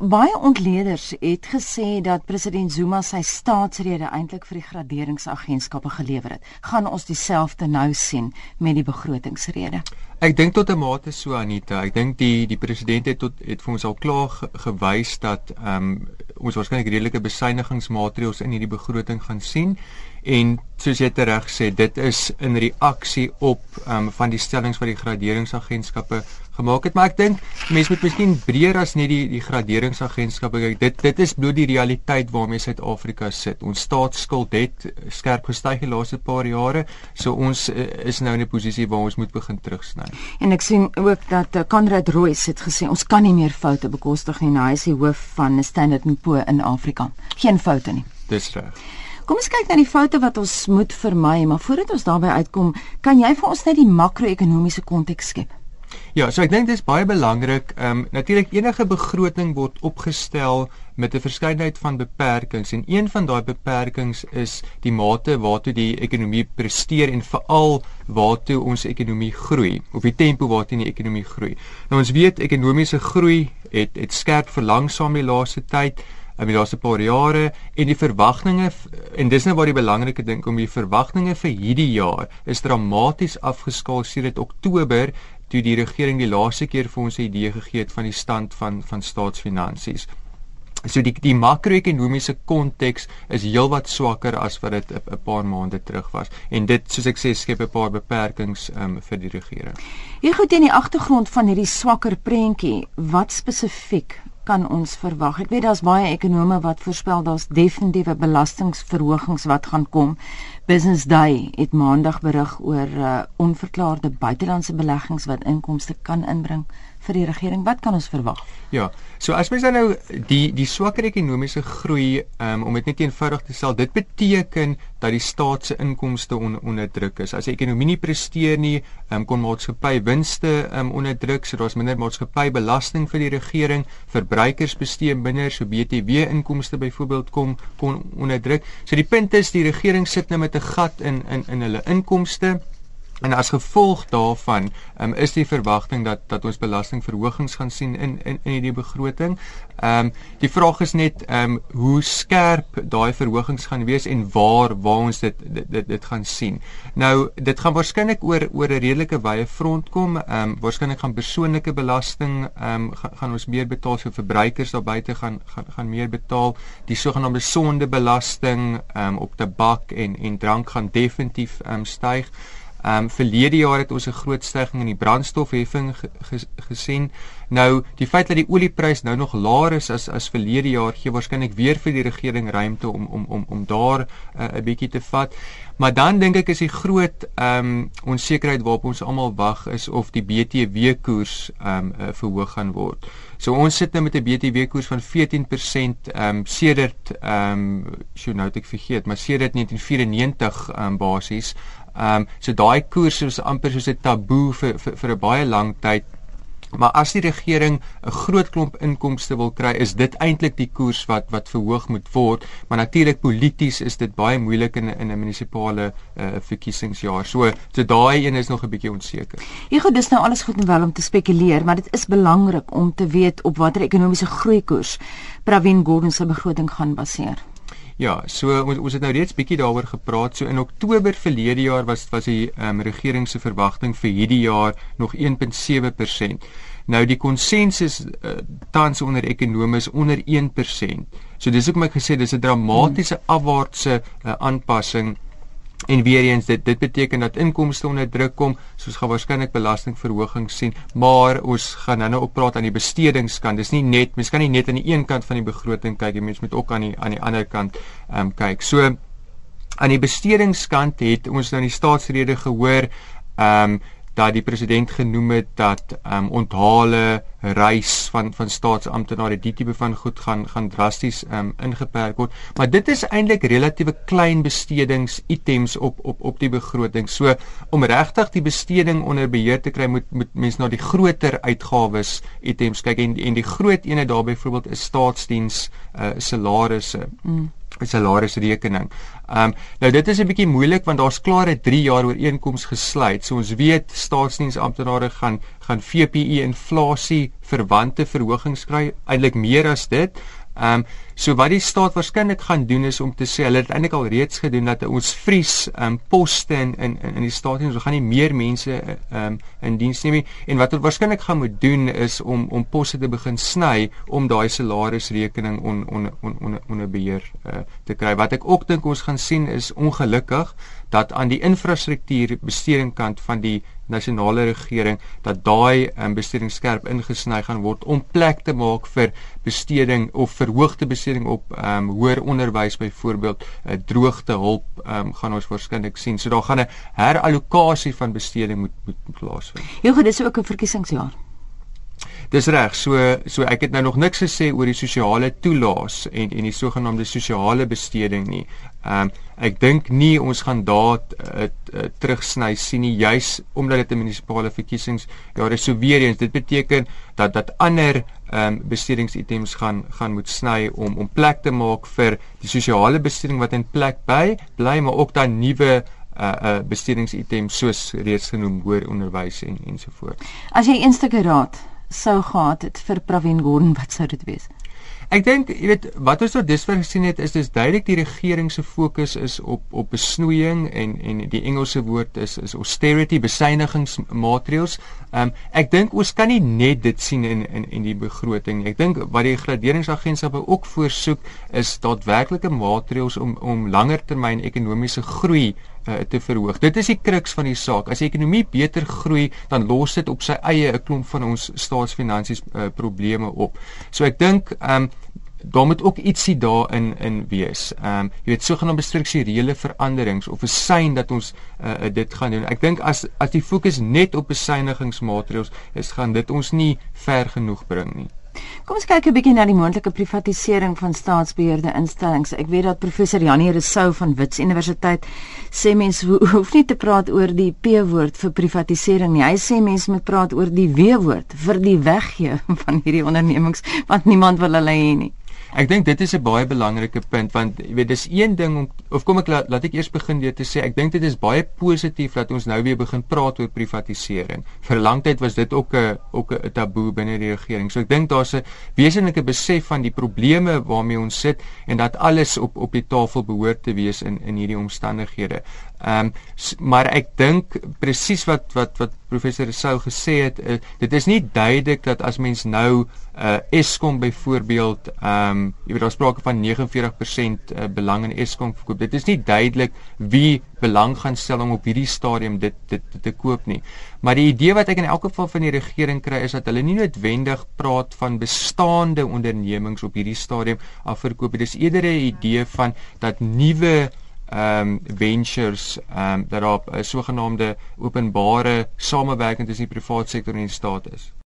Baie ontleeders het gesê dat president Zuma sy staatsrede eintlik vir die graderingsagentskappe gelewer het. Gaan ons dieselfde nou sien met die begrotingsrede? Ek dink tot 'n mate so Anita. Ek dink die die president het tot het vir ons al klaar ge, gewys dat ehm um, ons waarskynlik redelike besuinigingsmaatreëls in hierdie begroting gaan sien en soos jy reg sê dit is in reaksie op ehm um, van die stellings wat die graderingsagentskappe gemaak het, maar ek dink mense moet miskien breër as net die die graderingsagentskap kyk. Dit dit is bloot die realiteit waarmee Suid-Afrika sit. Ons staatsskuld het skerp gestyg die laaste paar jare, so ons uh, is nou in 'n posisie waar ons moet begin terugsny. En ek sien ook dat uh, Konrad Royce het gesê ons kan nie meer foute bekostig nie. Hy is die hoof van Standard & Poor in Afrika. Geen foute nie. Dis reg. Kom ons kyk na die foute wat ons moet vermy, maar voordat ons daarby uitkom, kan jy vir ons net die makro-ekonomiese konteks skep? Ja, so ek dink dit is baie belangrik. Ehm um, natuurlik enige begroting word opgestel met 'n verskeidenheid van beperkings en een van daai beperkings is die mate waartoe die ekonomie presteer en veral waartoe ons ekonomie groei of die tempo waartoe die ekonomie groei. Nou ons weet ekonomiese groei het het skerp verlangsaam die laaste tyd in die laaste paar jare en die verwagtinge en dis nou waar die belangrike ding kom die verwagtinge vir hierdie jaar is dramaties afgeskaal sedert Oktober toe die regering die laaste keer vir ons 'n idee gegee het van die stand van van staatsfinansies. So die die makro-ekonomiese konteks is heelwat swakker as wat dit 'n paar maande terug was en dit soos ek sê skep 'n paar beperkings um, vir die regering. Hier goed in die agtergrond van hierdie swakker prentjie, wat spesifiek kan ons verwag? Ek weet daar's baie ekonome wat voorspel daar's definitiewe belastingverhogings wat gaan kom. Business Day het maandag berig oor uh, onverklaarde buitelandse beleggings wat inkomste kan inbring vir die regering. Wat kan ons verwag? Ja. So as mens dan nou die die swakker ekonomiese groei um, om dit net eenvoudig te stel, dit beteken dat die staat se inkomste on, onder druk is. As die ekonomie nie presteer nie, um, kon maatskappy winste um, onder druk, so daar's minder maatskappy belasting vir die regering, verbruikers bestee minder, so BTW inkomste byvoorbeeld kom kon onder druk. So die punt is die regering sit nou met 'n gat in in in hulle inkomste En as gevolg daarvan um, is die verwagting dat dat ons belastingverhogings gaan sien in in in hierdie begroting. Ehm um, die vraag is net ehm um, hoe skerp daai verhogings gaan wees en waar waar ons dit dit dit, dit gaan sien. Nou dit gaan waarskynlik oor oor 'n redelike wye front kom. Ehm um, waarskynlik gaan persoonlike belasting ehm um, gaan, gaan ons meer betaal so verbruikers daar buite gaan gaan gaan meer betaal. Die sogenaamde sondebelasting ehm um, op tabak en en drank gaan definitief ehm um, styg. Ehm um, verlede jaar het ons 'n groot stygings in die brandstofheffing gesien. Nou, die feit dat die olieprys nou nog laer is as as verlede jaar gee waarskynlik weer vir die regering ruimte om om om om daar eh, 'n uh, bietjie te vat. Maar dan dink ek is die groot ehm um, onsekerheid waarop ons almal wag is of die BTW koers ehm um, uh, verhoog gaan word. So ons sit nou met 'n BTW koers van 14% ehm um, sedert ehm um, sjoe nou het ek vergeet, maar sedert 1994 ehm um, basies Ehm um, so daai koers is amper soos 'n taboe vir vir, vir 'n baie lang tyd. Maar as die regering 'n groot klomp inkomste wil kry, is dit eintlik die koers wat wat verhoog moet word. Maar natuurlik polities is dit baie moeilik in in 'n munisipale uh, verkiesingsjaar. So so daai een is nog 'n bietjie onseker. Goed, dis nou alles goed en wel om te spekuleer, maar dit is belangrik om te weet op watter ekonomiese groeikoers Pravin Gordhan se begroting gaan baseer. Ja, so ons ons het nou reeds bietjie daaroor gepraat. So in Oktober verlede jaar was was die um, regering se verwagting vir hierdie jaar nog 1.7%. Nou die konsensus uh, tans onder ekonome is onder 1%. So dis hoekom ek gesê dis 'n dramatiese afwaartse uh, aanpassing En weer eens dit dit beteken dat inkomste onder druk kom, soos gaan waarskynlik belastingverhogings sien, maar ons gaan nou-nou op praat aan die bestedingskant. Dis nie net, mens kan nie net aan die een kant van die begroting kyk, jy mens moet ook aan die aan die ander kant ehm um, kyk. So aan die bestedingskant het ons nou in die staatsrede gehoor ehm um, dat die president genoem het dat ehm um, onthale reis van van staatsamptenare die tipe van goed gaan gaan drasties ehm um, ingeperk word. Maar dit is eintlik relatiewe klein bestedings items op op op die begroting. So om regtig die besteding onder beheer te kry moet moet mens na die groter uitgawes items kyk en en die groot ene daar byvoorbeeld is staatsdiens uh, salarisse. Mm. Salarisrekening. Ehm um, nou dit is 'n bietjie moeilik want daar's klaar 'n 3 jaar ooreenkoms gesluit. So ons weet staatsdiensamptenare gaan gaan VPI inflasie verwante verhogings kry, eintlik meer as dit. Ehm um, so wat die staat waarskynlik gaan doen is om te sê hulle het eintlik al reeds gedoen dat ons vries ehm um, poste in in in die staat en ons gaan nie meer mense ehm um, in diens neem nie en wat hulle waarskynlik gaan moet doen is om om poste te begin sny om daai salarisrekening on on on on onder beheer uh, te kry. Wat ek ook dink ons gaan sien is ongelukkig dat aan die infrastruktuur bestedingkant van die nasionale regering dat daai um, besteding skerp ingesny gaan word om plek te maak vir besteding of verhoogde besteding op um, hoër onderwys byvoorbeeld uh, droogte hulp um, gaan ons waarskynlik sien. So daar gaan 'n herallokasie van besteding moet moet plaasvind. Ja, dit is ook 'n verkiesingsjaar. Dis reg. So so ek het nou nog niks gesê oor die sosiale toelaas en en die sogenaamde sosiale besteding nie. Ehm um, ek dink nie ons gaan daar uh, uh, terugsny sien nie juis omdat dit 'n munisipale verkiesings ja, dis so weer eens dit beteken dat dat ander ehm um, bestedingsitems gaan gaan moet sny om om plek te maak vir die sosiale besteding wat in plek by bly maar ook dan nuwe uh uh bestedingsitems soos reeds genoem hoër onderwys en ensovoorts. As jy een stukkie raad sou gehad het vir Pravin Gordhan, wat sou dit wees? Ek dink, jy weet, wat ons tot dusver gesien het, is dis duidelik die regering se fokus is op op besnoeiing en en die Engelse woord is is austerity, besuinigingsmaatreëls. Ehm um, ek dink ons kan nie net dit sien in in in die begroting nie. Ek dink wat die graderingsagentskappe ook voorsoek is daadwerklike maatreëls om om langer termyn ekonomiese groei uh, te verhoog. Dit is die kruks van die saak. As die ekonomie beter groei, dan los dit op sy eie 'n klomp van ons staatsfinansies uh, probleme op. So ek dink ehm um, daar moet ook ietsie daarin in wees. Ehm um, jy weet sogenaamde strukturele veranderings of 'n sein dat ons uh, dit gaan doen. Ek dink as as die fokus net op besuinigingsmaatreëls is, gaan dit ons nie ver genoeg bring nie. Kom ons kyk 'n bietjie na die moontlike privatisering van staatsbeheerde instellings. Ek weet dat professor Janie Rousseau van Wits Universiteit sê mense ho hoef nie te praat oor die P-woord vir privatisering nie. Hy sê mense moet praat oor die W-woord vir die weggee van hierdie ondernemings want niemand wil hulle hê nie. Ek dink dit is 'n baie belangrike punt want jy weet dis een ding om of kom ek laat, laat ek eers begin deur te sê ek dink dit is baie positief dat ons nou weer begin praat oor privatisering. Vir lang tyd was dit ook 'n ook 'n taboe binne die regering. So ek dink daar's 'n wesenlike besef van die probleme waarmee ons sit en dat alles op op die tafel behoort te wees in in hierdie omstandighede. Ehm um, maar ek dink presies wat wat wat professor Sou gesê het, uh, dit is nie duidelik dat as mens nou uh Eskom byvoorbeeld ehm um, jy weet daar sprake van 49% uh, belang in Eskom verkoop. Dit is nie duidelik wie belang gaan stel om op hierdie stadium dit dit, dit te koop nie. Maar die idee wat ek in elk geval van die regering kry is dat hulle nie noodwendig praat van bestaande ondernemings op hierdie stadium afverkoop. Dit is eerder 'n idee van dat nuwe um, ventures ehm um, dat daar 'n sogenaamde openbare samewerking tussen die private sektor en die staat is.